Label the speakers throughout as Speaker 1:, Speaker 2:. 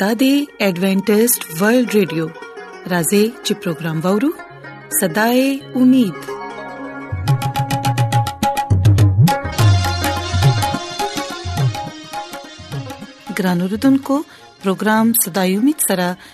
Speaker 1: د دې ایڈونچر ورلد رادیو راځي چې پروگرام وورو صداي امید ګران اوردونکو پروگرام صداي امید سره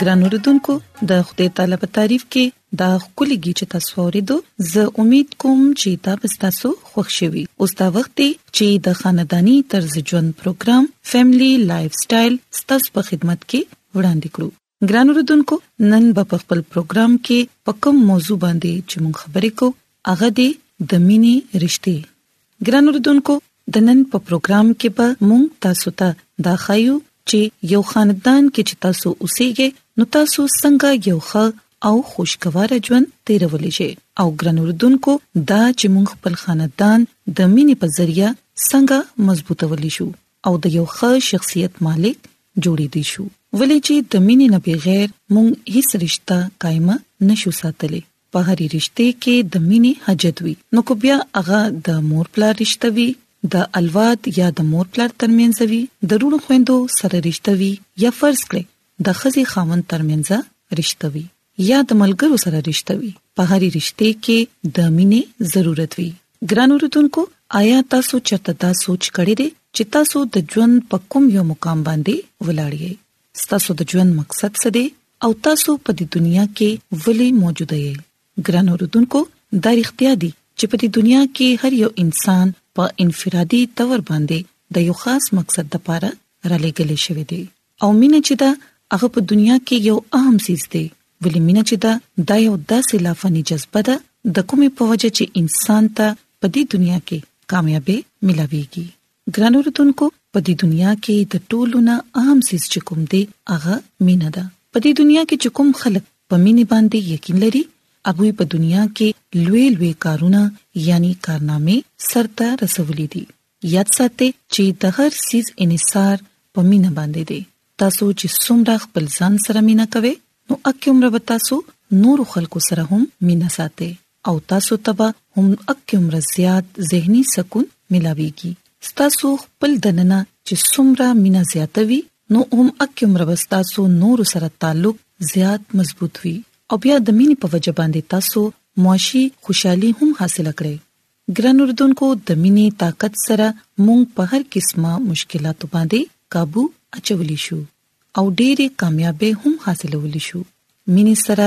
Speaker 1: ګران اوردونکو د خپل طالب تعریف کې دا خولي گی چې تاسو ورېدو زه امید کوم چې دا به تاسو خوښ شي او دا وخت چې د خاندانی طرز ژوند پروګرام فیملی لایف سټایل ستاسو په خدمت کې وړاندې کړو ګران اوردونکو نن په خپل پروګرام کې پکم موضوع باندې چې مونږ خبرې کوو هغه دې د مینې رښتې ګران اوردونکو د نن په پروګرام کې به مونږ تاسو ته دا خایو چې یو خاندان کې چې تاسو اوسېږئ نو تاسو څنګه یو ښه او خوشگوار ژوند تیرولې شي او ګران اوردونکو دا چې مونږ خپل خاندان د مینې په ذریعہ څنګه مضبوطولې شو او د یو ښه شخصیت مالک جوړې دي شو ولې چې د مینې نه بغیر مونږ هیڅ رشتہ قائمه نشو ساتلې په هري رشته کې د مینې حجت وي نو کو بیا هغه د مور پلار رشته وي د الواد یا د مور پلار ترمنځ وي د رونو خويندو سره رشته وي یا فرض کړئ د خزي خاون ترمنځ رشته وي یا د ملګرو سره رشته وي په هري رشته کې د مینې ضرورت وي ګران اوردونکو آیا تاسو چرته دا سوچ کړی دی چې تاسو د ژوند په کوم یو مقام باندې ولاړ یئ ستاسو د ژوند مقصد څه دی او تاسو په دې دنیا کې ولې موجود یئ ګران اوردونکو دا اړتیا دي چې په دې دنیا کې هر یو انسان په انفرادي تور باندې د یو خاص مقصد لپاره را لګل شوی دی او مینه چې دا هغه په دنیا کې یو اهم سیز دی ولې مینه چې دا د یو داسې لافانی جذبه ده د کومې په وجه چې انسان ته په دې دنیا کې کامیابی ملاويږي ګران اوردونکو په دې دنیا کې د ټولو نه اهم سیس چې کوم دی هغه مینه ده په دې دنیا کې چې کوم خلک په مینه باندې یقین لري هغه په دنیا کې لوی لوی کارونه یعنی کارنامې سرته رسولې دي یاد ساتئ چې د هر سیز انحصار په مینه باندې دی تاسو چې څومره خپل ځان سره مینا کوي نو اکه عمر به تاسو نور خلکو سره هم مینا ساتي او تاسو ته به هم اکه عمر زیات زهنی سکون ملاويږي تاسو خپل دننه چې څومره مینا زیاتوي نو هم اکه عمر به تاسو نور سره تعلق زیات مضبوط وي او بیا د مینې په وجه باندې تاسو معاشي خوشحالي هم حاصل کړئ ګران اردونکو د مینې طاقت سره مونږ په هر قسمه مشکلاتو باندې قابو اچولی شو او ډېرې کامیابې هم حاصلولی شو مینې سره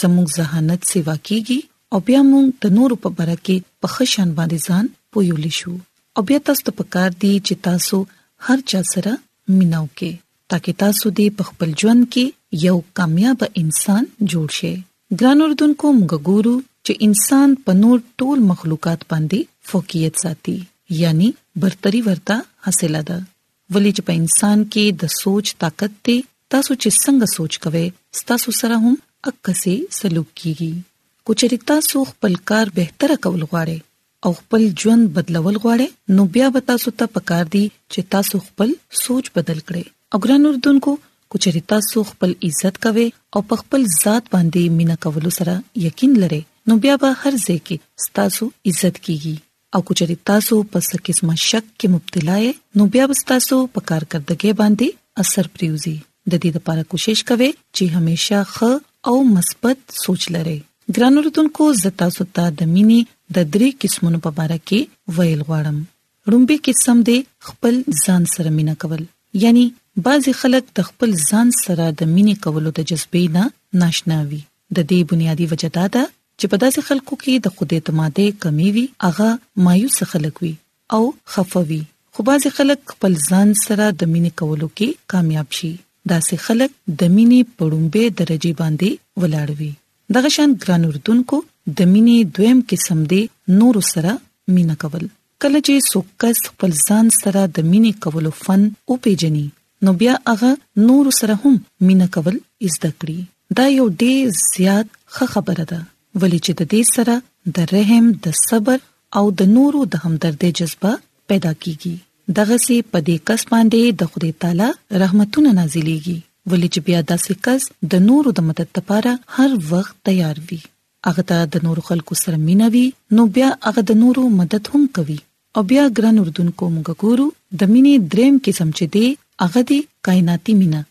Speaker 1: زموږ ذهانت سیوا کیږي او بیا مونږ د نورو په باره کې په خشن باندې ځان پویولی شو او بیا تاسو ته پکار دی چې تاسو هر چا سره میناو کې تاکه تاسو دې په خپل ژوند کې یو کامیاب انسان جوړ شئ ګران اردوونکو موږ ګورو چې انسان په نور ټول مخلوقات باندې فوقیت ساتي یعنی برتری ورته حاصله ده ولې چې په انسان کې د سوچ طاقت ته تاسو چې څنګه سوچ کوئ تاسو سره هم عکسي سلوک کیږي کوچري تاسو خپل کار بهتره کول غواړئ او خپل ژوند بدلول غواړئ نو بیا به تاسو ته پکار دي چې تاسو خپل سوچ بدل کړئ او ګران اردوونکو کچري تاسو خپل عزت کوي او په خپل ذات باندې مینا کولو سره یقین لري نو بیا به هر ځای کې تاسو عزت کیږي او کچري تاسو په څه قسمه شک کې مبتلا یې نو بیا به تاسو په کارکردګۍ باندې اثر پریوزي د دې لپاره کوشش کوئ چې همیشه ښه او مثبت سوچ لرئ ګران اوردونکو زه تاسو ته د مینې د درې قسمونو په اړه کې ویل غواړم رومبه قسم دی خپل ځان سره مینا کول یعنی بعضی خلک د خپل ځان سره د مینې کولو د جذبې نه ناشنا وي د دې بنیادی وجہ دا ده چې په داسې خلکو کې د خود اعتمادۍ کمی وي هغه مایوس خلک وي او خفه وي خو بعضې خلک خپل ځان سره د مینې کولو کې کامیاب شي داسې خلک د مینې پړومبه درجه باندې ولاړوي دغه شان ګران اردوونکو د مینې دویم قسم دی نور سره مینه کول کله چې څوک کس خپل ځان سره د مینې کولو فن او پیجنې نو بیا هغه نور سره هم مینه کول زده کړي دا یو ډیر زیات ښه خبره ده ولې چې د دې سره د رحم د صبر او د نورو د همدردۍ جذبه پیدا کیږي دغه سي په دې کس باندې د خدای تعالی رحمتونه نازلېږي ولې چې بیا داسې کس د نورو د مدد لپاره هر وخت تیار وي هغه ته د نورو خلکو سره مینوي نو بیا هغه د نورو مدد هم کوي او بیا ګران اردونکو موږ ګورو د مینې دریم قسم چې دی هغه دی کائناتي مینه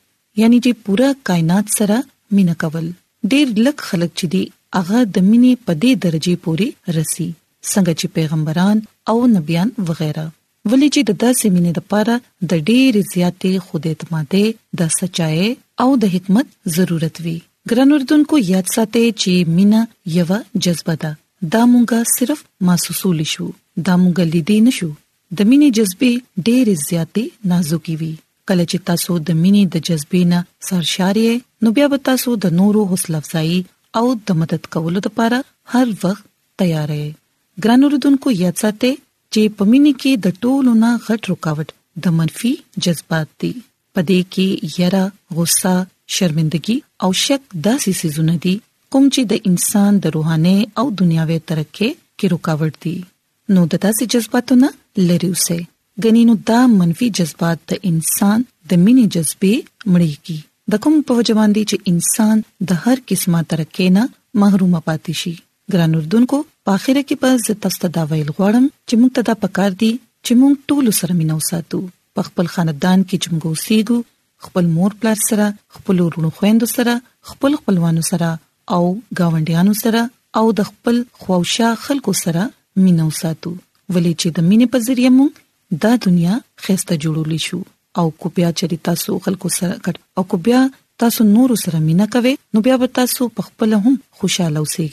Speaker 1: یعنی چې پوره کائنات سره مینه کول ډیر لک خلک چې دی هغه د مینې په دې درجه پوري رسی څنګه چې پیغمبران او نبیان وغیرہ ولې چې د داسې مینې د پاره د ډېر زیاتې خود اعتمادي د سچای او د حکمت ضرورت وي ګران اردوونکو یاد ساتئ چې مینا یو جذبه ده دا مونږه صرف محسوسول شو دا مونږه لیدې نشو د مینې جذبه ډېرې زیاتې نازکې وي کله چې تاسو د مینې د جذبې نه سرشارې نو بیا به تاسو د نورو حوصله افزایی او د مدد کولو لپاره هر وخت تیار یې ګران اوردونکو یاد ساتئ چې پمینه کې د ټولو نه غټ رکاوټ د منفي جذبات دي په دې کې یره، غوسه، شرمندګي او شک داسې څیزونه دي کوم چې د انسان د روحاني او دنیاوي ترقۍ کې رکاوټ دي نو د داسې جذباتو نه لرې اوسئ ګنې نو دا منفي جذبات د انسان د مینې جذبې مړې کی د کوم په وجه باندې چې انسان د هر قسمه ترقۍ نه محروم پاتې شي ګران اردوونکو په اخر کې په زه تاسو ته دا ویل غواړم چې موږ ته دا پکار دي چې موږ ټول سره مینه وساتو په خپل خاندان کې چې موږ اوسېږو خپل مور پلار سره خپل ورونو خويندو سره خپل خپلوانو سره او گاونډیانو سره او د خپل خوښه خلکو سره مینه وساتو ولې چې د مینې په ذریعہ موږ دا دنیا خسته جوړول شو او کو بیا چری تاسو خلکو سره کټ او کو بیا تاسو نور سره مینا کوي نو بیا به تاسو په خپل هم خوشاله اوسئ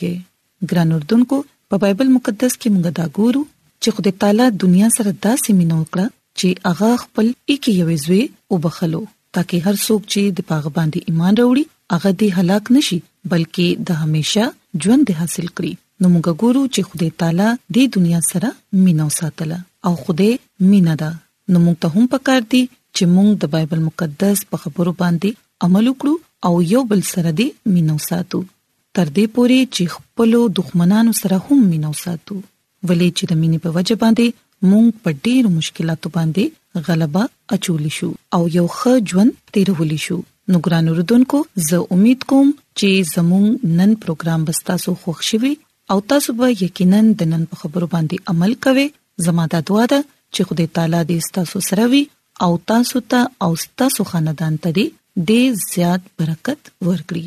Speaker 1: ګران اردونکو په بایبل مقدس کې موږ دا ګورو چې خدای تعالی دنیا سره داسې مينو کړه چې هغه خپل ایکي یوې زوی او بخلو ترڅو هر څوک چې د پاغه باندې ایمان راوړي هغه دې هلاک نشي بلکې د همیشه ژوند حاصل کړي نو موږ ګورو چې خدای تعالی د دنیا سره مینا وساتله او خدای مینا ده نو موږ ته هم پکار دي چې موږ د بایبل مقدس په خبرو باندې عمل وکړو او یو بل سره دې مینا وساتو تر دې پورې چې خپلو دښمنانو سره هم مینه وساتو ولې چې د مینې په وجه باندې مونږ په ډېرو مشکلاتو باندې غلبه اچولی شو او یو ښه ژوند تیرولی شو نو ګران اوردونکو زه امید کوم چې زموږ نن پروګرام بستاسو خوښ شوي او تاسو به یقینا د نن په خبرو باندې عمل کوئ زموږ د دعا ده چې خدای تعالی دې تاسو سره وي او تاسو ته او تاسو خاندان ته دې زیات برکت ورکړي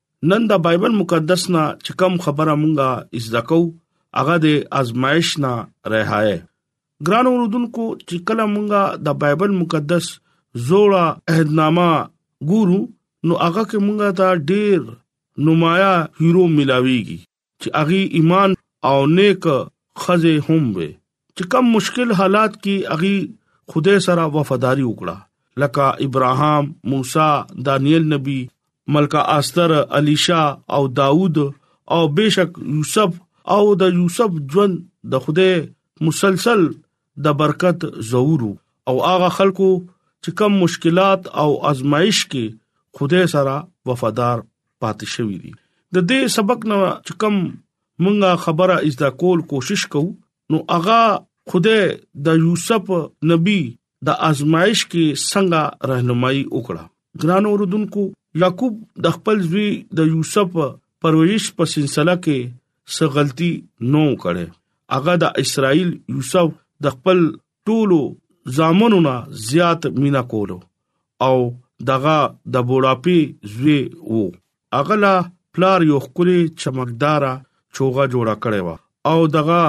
Speaker 2: نن د بایبل مقدس نه چې کم خبره مونږه از دکو هغه د آزمائش نه رهایه ګران اوردونکو چې کله مونږه د بایبل مقدس زوړه عہدنامه ګورو نو هغه کې مونږه ته ډېر نمایا هیرو ملاويږي چې اغي ایمان او نیک خزه هم وي چې کم مشکل حالات کې اغي خدای سره وفاداری وکړه لکه ابراهام موسی دانیل نبی ملکه استر الیشا او داوود او بشک یوسف او د یوسف ژوند د خوده مسلسل د برکت زورو او هغه خلکو چې کم مشکلات او ازمایش کې خدای سره وفادار پاتې شوی دي د دې سبق نه چې کم مونږه خبره از دا کول کوشش کوو نو هغه خوده د یوسف نبی د آزمائش کې څنګه راهنمایي وکړه ګران اوردونکو یعقوب د خپل زوی د یوسف پرویش په سلسله کې څه غلطي نو کړي هغه د اسرائیل یوسف د خپل ټولو زامنو نه زیات مینا کولو او دغه د بوډاپی زوی وو هغه لا پلار یو خکلی چمکداره چوغه جوړه کړې و او دغه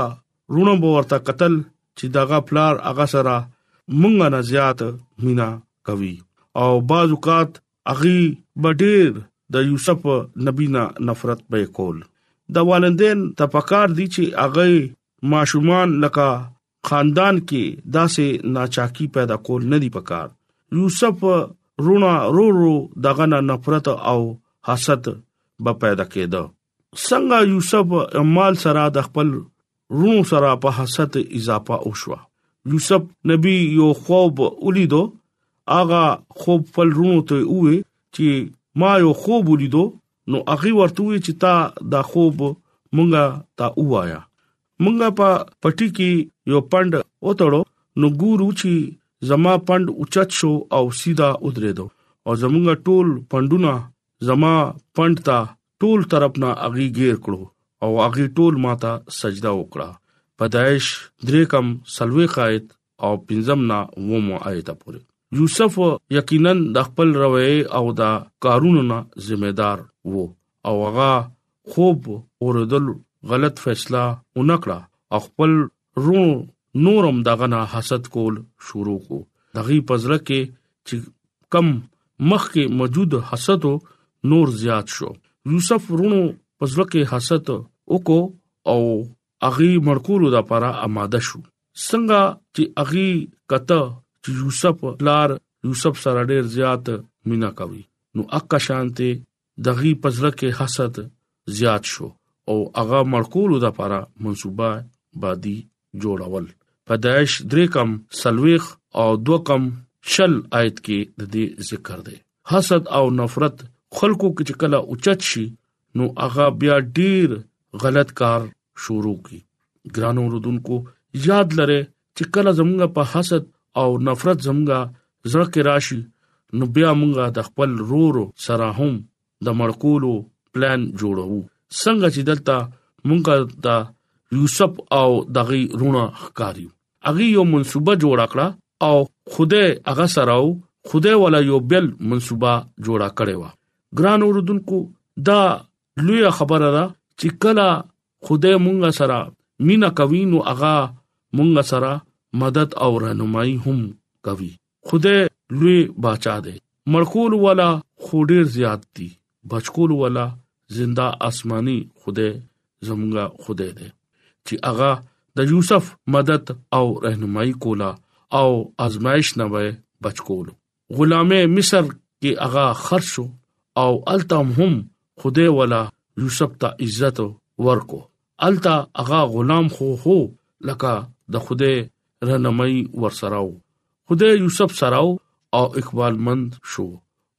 Speaker 2: رونو به ورته قتل چې دغه پلار هغه سره مونږ نه زیات مینا کوي او بعض اوقات اغي بډیر د یوسف نبی نه نفرت به کول د والدین تپکار دي چې اغه ماشومان لکه خاندان کې داسې ناچاکي پیدا کول نه دی پکار یوسف رونا رو رو دغه نه نفرت او حسد به پیدا کېده څنګه یوسف امال سره د خپل رونو سره په حسد اضافه وشو یوسف نبی یو خوب ولیدو اغا خوب فل رونو ته وې چې ما یو خوب ولیدو نو هغه ورته وې چې تا دا خوب مونږه تا وایا مونږه په پټي کې یو پند وټړو نو ګورو چې زما پند اوچت شو او سیدا ودرېدو او زمونږه ټول پندونه زما پند ته ټول طرف نه اغي غیر کړو او اغي ټول ماته سجده وکړه پیدائش درې کم سلوي قائد او پنځم نه و مو آیت پورې یوسف یقینا د خپل روي او د کارونو نه ذمہ دار وو او هغه خوب اوردل غلط فیصله اونکړه او خپل رو نورم دغه نه حسد کول شروع کو دغه پزړه کې چې کم مخ کې موجود حسد نور زیات شو یوسف رونو پزړه کې حسد وکړو او هغه مړکولو د لپاره آماده شو څنګه چې هغه کته چې یوسف لار یوسف سره ډیر زیات مینا کوي نو اکا شانته دغه پزړه کې حسد زیات شو او هغه مړکولو د لپاره منصوبه بادي جوړول پیدائش درې کم سلويخ او دو کم شل آیت کې د دې ذکر دی حسد او نفرت خلکو کې کله اوچت شي نو هغه بیا ډیر غلط کار شروع کی ګرانو رودونکو یاد لره چې کله زمونږ په حسد او نفرت زمونږ زړه کې راشي نو بیا مونږه د خپل رور سره هم د مړکولو پلان جوړو څنګه چې دلته مونږه د یوسف او دغه رونه ښکاری اغه یو منصوبه جوړ کړه او خوده هغه سره خوده ولا یو بل منصوبه جوړه کړې و ګران اوردونکو دا لوی خبره ده چې کله خدای مونږ سره مینا کوي نو هغه مونږ سره مدد او رهنمایي هم کوي خدای لوی بچا دی مړکول والا خډیر زیات دي بچکول والا زنده آسماني خدای زمونږه خدای دی چې هغه د یوسف مدد او رهنمایي کولا او آزمائش نه وای بچکولو غلامه مصر کې هغه خرڅ شو او التم هم خدای ولا یوسف ته عزت ورکو التا هغه غلام خو هو لکه د خدای رنمای ورسراو خدای یوسف سراو او اقبال مند شو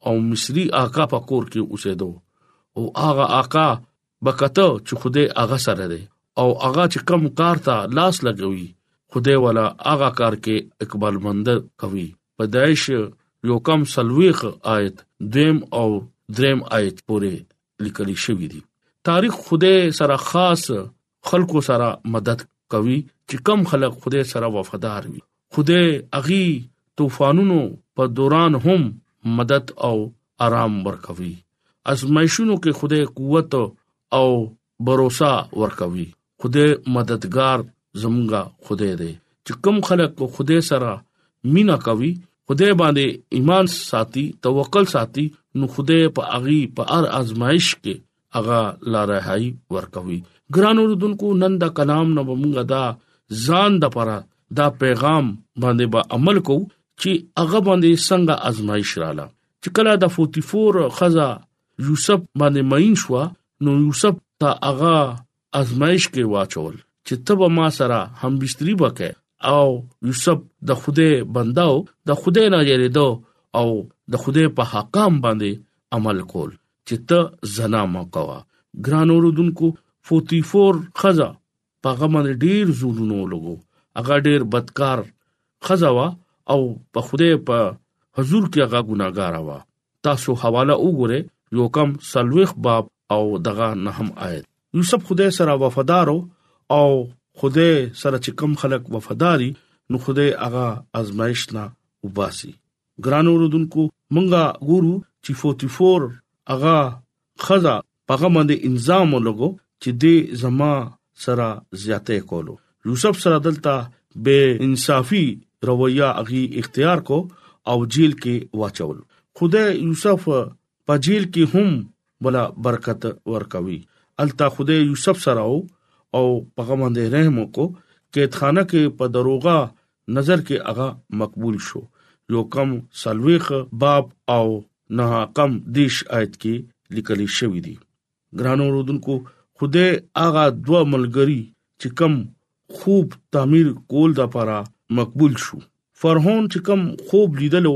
Speaker 2: او مصری آقا په کور کې اوسېدو او هغه آقا بکته چې خدای هغه سره دی او هغه چې کم کار ته لاس لګوي خدای والا هغه کار کې اقبال مند کوي پیدائش یو کم سلويخ آیت دویم او دریم آیت پورې لیکل شوی دی تاریخ خدای سره خاص خلکو سره مدد کوي چې کم خلک خدای سره وفادار وي خو د اغي طوفانونو په دوران هم مدد او آرام ورکوي ازمایښونو کې خدای قوت او باور ورکوي خدای مددگار زمونږه خدای دی چې کم خلک خدای سره مینا کوي خدای باندې ایمان ساتي توکل ساتي نو خدای په اغي په هر ازمایش کې هغه لارهایی ورکوي ګران اوردونکو نن دا کلام نه بمونګه دا ځان د پره دا پیغام باندې با عمل کو چې هغه باندې څنګه آزمائش رااله چې کله د 44 خزا یوسف باندې ماین شو نو یوسف ته هغه ازمایش کې واچول چې ته به ما سره هم بستری وکې او یوسف د خوده بنداو د خوده نه یریدو او د خوده په حکام باندې عمل کول چې ته زنا مکوا ګران اوردونکو 44 خزا په غمه ډیر زورونو لګو هغه ډیر بدکار خزا وا او په خوده په حضور کې هغه ګناګار وا تاسو حواله وګورئ یو کم سلويخ باب او دغه نهم آیت یوسف خدای سره وفادارو او خدای سره چې کم خلک وفاداری نو خدای هغه آزمائش نه وباسي ګران اوردونکو مونږه ګورو چې 44 هغه ښځه په هغه باندې الزام ولګو چې دې زما سره زیاتې کولو یوسف سره دلته بے انصافي رویه اغي اختیار کو او جیل کې واچول خدای یوسف په جیل کې هم بلا برکت ورکوي التا خدای یوسف سره او په غمنده رحم کو کېدخانه کې په دروغه نظر کې هغه مقبول شو. يو کم څلوېښت باب او نهه کم دیش آیت کې لیکل شوی دی ګرانو رودونکو خدای هغه دوه ملګری چې کم خوب تعمیر کول د لپاره مقبول شو فرعون چې کم خوب لیدلو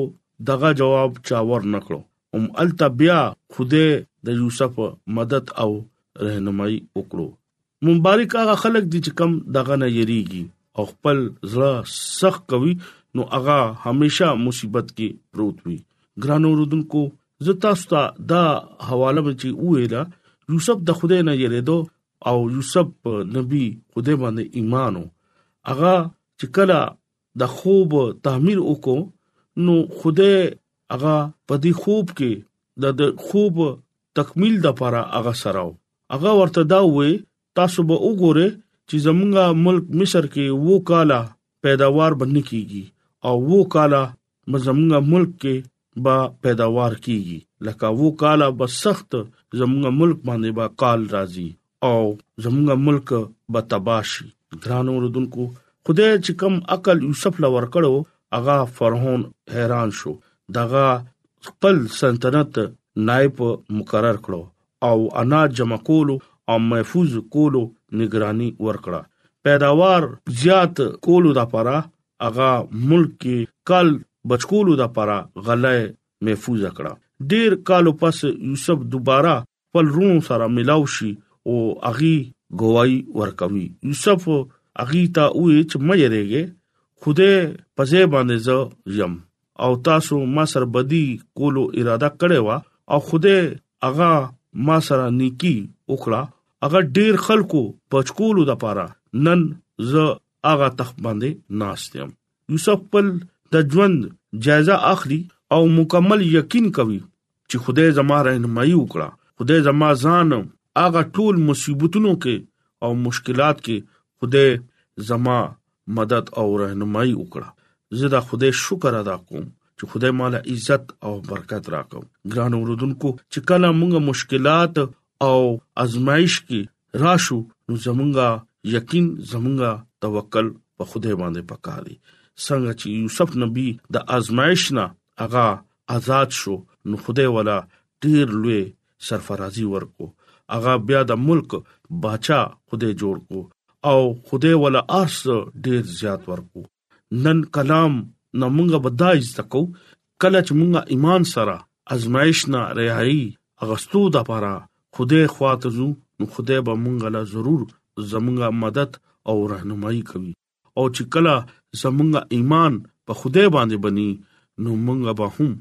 Speaker 2: دغه جواب چا ور نکړو هم التبیا خدای د یوسف مدد او رهنمایي وکړو مبارک هغه خلک دي چې کم دغه نه یریږي او خپل زړه سخت کوي نو هغه همیشه مصیبت کې پروت وي ګران اوردونکو زه تاسو ته دا حواله به چې وې دا یوسف د خوده نه یریدو او یوسف نبی خوده باندې ایمانو هغه چې کله د خوب تعمیر وکړو نو خوده هغه په دې خوب کې د خوب تکمیل د لپاره هغه سره هغه ورته دا وې تاسو به وګوره چې زمونږه ملک مصر کې وو کالا پیداوار بند کیږي او وو کالا زمونږه ملک کې با پیداوار کیږي لکه وو کالا به سخت زمونږه ملک باندې با کال راځي او زمونږه ملک به تباشي ګران اوردونکو خدای چې کم عقل یوسف لور کړو اغا فرعون حیران شو دغه خپل سلطنت نائب مقرر کړو او اناج جمع کولو او محفوظ کولو نگرانی ورکړه پیداوار زیات کولو لپاره هغه ملک کې کال بچکولو لپاره غله محفوظ کړه ډیر کالو پس یوسف دوباره خپل رونو سره ملاو شي او اغي گواہی ورکوي یوسف اغي ته وې چې مې یریږي خوده په ځای باندې زه یم او تاسو ما سره بدی کولو اراده کړې و او خوده هغه ما سره نیکی وکړه هغه ډیر خلکو پچکولو د پاره نن زه هغه تخت باندې ناستم یوسف خپل د ژوند جایزه اخلي او مکمل یقین کوي چې خدای زما راهنمایي وکړه خدای زما ځان هغه ټول مصیبتونو کې او مشکلات کې خدای زما مدد او راهنمایي وکړه زه دا خدای شکر ادا کوم چې خدای مال عزت او برکت راکو ګران اوردونکو چې کله موږ مشکلات او ازمایش کې راشو نو زمونږه یقین زمونږه توکل په خدای باندې پکاري څنګه چې یوسف نبی د ازمایش نه هغه ازاد شو نو خدای ولا ډیر لوی سرفرازي ورکو هغه بیا د ملک باچا خدای جوړ کو او خدای ولا ارس ډیر زیات ورکو نن کلام نه مونږه بدایز تکو کله چې مونږه ایمان سره ازمایش نه رهایی اغستو د پاره خدای خواته زو نو خدای به مونږه لا ضرور زمونږه مدد او راهنمایي کوي او چې کله زمونږ ایمان په خدای باندې بني نو مونږ به هم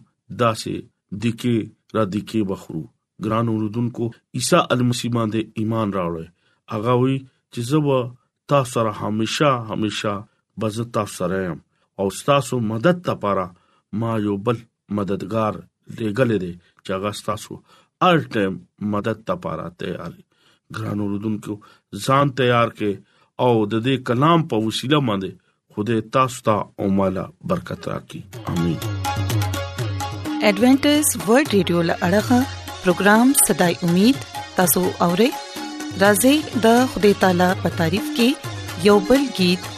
Speaker 2: داسې دکې را دکې بخرو ګران اوردونکو عیسی المسی باندې ایمان راوړی هغه وی چې زه به تاسو سره همیشه همیشه بزتا سره يم او تاسو مدد لپاره ما یو بل مددګار لېګلې دي چې هغه تاسو ال ټایم مدد ته پاره تیار دي ګران اوردونکو ځان تیار کې او د دې کلام په وسیله باندې خدای تاسو ته او مالا برکت راکړي امين
Speaker 1: ایڈونچر ورلد رادیو لړغا پروگرام صداي امید تاسو اورئ راځي د خدای تعالی په تعریف کې یوبل गीत